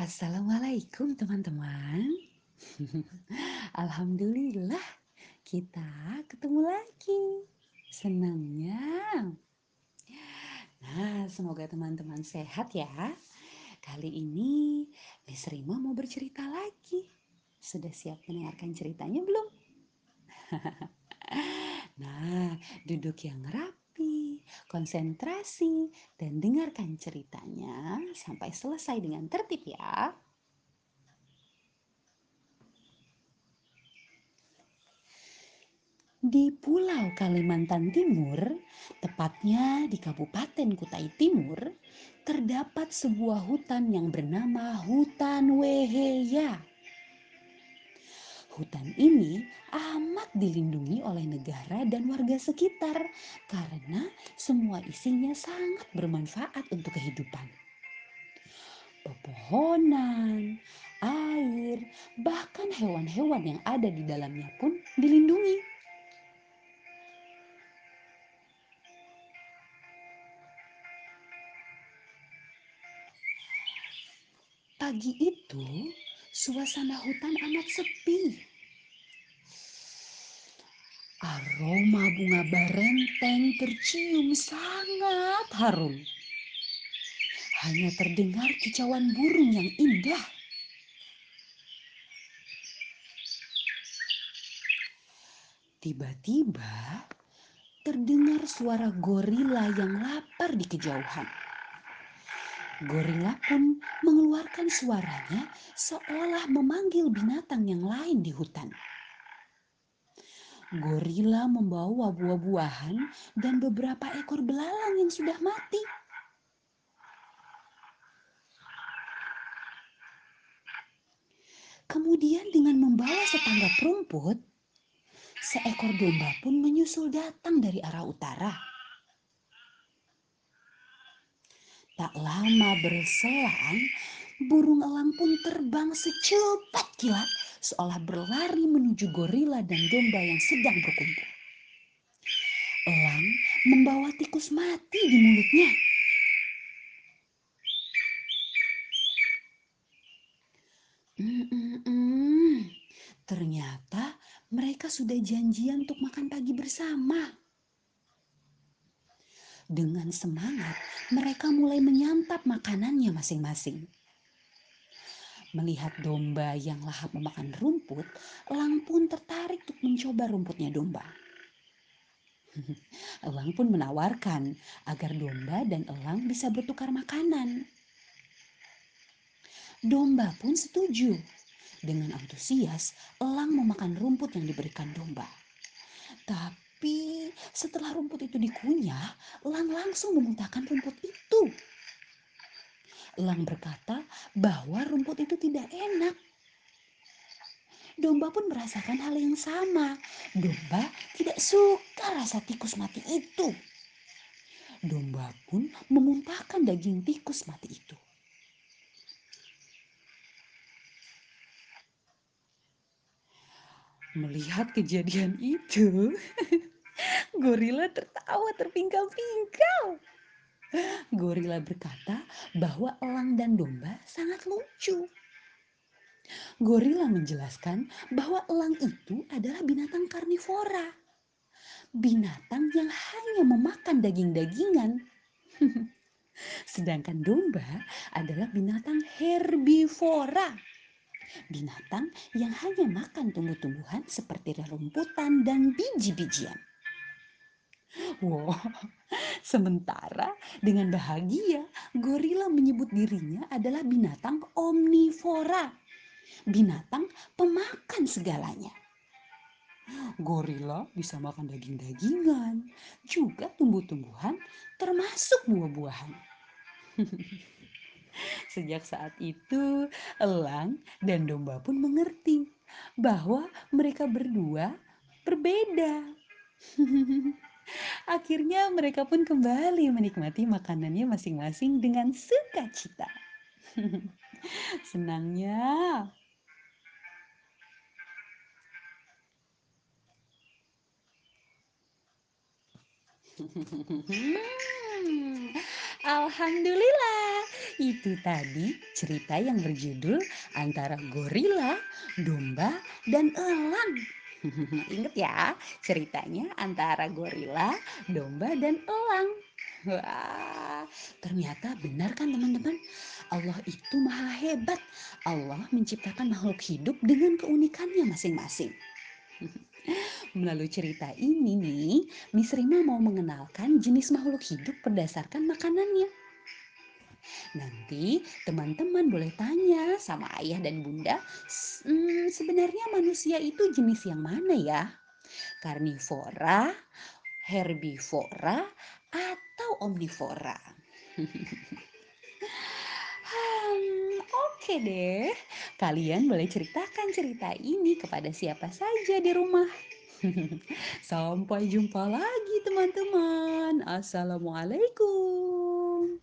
Assalamualaikum teman-teman. Alhamdulillah kita ketemu lagi. Senangnya. Nah, semoga teman-teman sehat ya. Kali ini Miss Rima mau bercerita lagi. Sudah siap mendengarkan ceritanya belum? nah, duduk yang rapi, konsentrasi, dan dengarkan ceritanya sampai selesai dengan tertib ya. Di Pulau Kalimantan Timur, tepatnya di Kabupaten Kutai Timur, terdapat sebuah hutan yang bernama Hutan Weheya. Hutan ini amat dilindungi oleh negara dan warga sekitar karena semua isinya sangat bermanfaat untuk kehidupan. Pepohonan, air, bahkan hewan-hewan yang ada di dalamnya pun dilindungi. Pagi itu, suasana hutan amat sepi. Aroma bunga barenteng tercium sangat harum. Hanya terdengar kicauan burung yang indah. Tiba-tiba terdengar suara gorila yang lapar di kejauhan. Gorila pun mengeluarkan suaranya seolah memanggil binatang yang lain di hutan. Gorila membawa buah-buahan dan beberapa ekor belalang yang sudah mati. Kemudian dengan membawa setanggap rumput, seekor domba pun menyusul datang dari arah utara. Tak lama berselang, burung elang pun terbang secepat kilat seolah berlari menuju gorila dan domba yang sedang berkumpul. Elang membawa tikus mati di mulutnya. Mm -mm -mm. Ternyata mereka sudah janjian untuk makan pagi bersama. Dengan semangat, mereka mulai menyantap makanannya masing-masing. Melihat domba yang lahap memakan rumput, elang pun tertarik untuk mencoba rumputnya domba. elang pun menawarkan agar domba dan elang bisa bertukar makanan. Domba pun setuju. Dengan antusias, elang memakan rumput yang diberikan domba. Tapi tapi setelah rumput itu dikunyah, Elang langsung memuntahkan rumput itu. Elang berkata bahwa rumput itu tidak enak. Domba pun merasakan hal yang sama. Domba tidak suka rasa tikus mati itu. Domba pun memuntahkan daging tikus mati itu. Melihat kejadian itu, gorila tertawa terpingkal-pingkal. Gorila berkata bahwa elang dan domba sangat lucu. Gorila menjelaskan bahwa elang itu adalah binatang karnivora. Binatang yang hanya memakan daging-dagingan. Sedangkan domba adalah binatang herbivora binatang yang hanya makan tumbuh-tumbuhan seperti rerumputan dan biji-bijian. Wow, sementara dengan bahagia, gorila menyebut dirinya adalah binatang omnivora, binatang pemakan segalanya. Gorila bisa makan daging-dagingan, juga tumbuh-tumbuhan, termasuk buah-buahan. Sejak saat itu, elang dan domba pun mengerti bahwa mereka berdua berbeda. Akhirnya mereka pun kembali menikmati makanannya masing-masing dengan sukacita. Senangnya. Alhamdulillah Itu tadi cerita yang berjudul antara gorila, domba, dan elang. Ingat ya, ceritanya antara gorila, domba, dan elang. Wah, ternyata benar kan teman-teman? Allah itu maha hebat. Allah menciptakan makhluk hidup dengan keunikannya masing-masing. Melalui cerita ini nih, Miss Rima mau mengenalkan jenis makhluk hidup berdasarkan makanannya. Nanti teman-teman boleh tanya sama ayah dan bunda, hmm, sebenarnya manusia itu jenis yang mana ya? Karnivora, herbivora, atau omnivora? hmm, Oke deh, kalian boleh ceritakan cerita ini kepada siapa saja di rumah. Sampai jumpa lagi teman-teman. Assalamualaikum.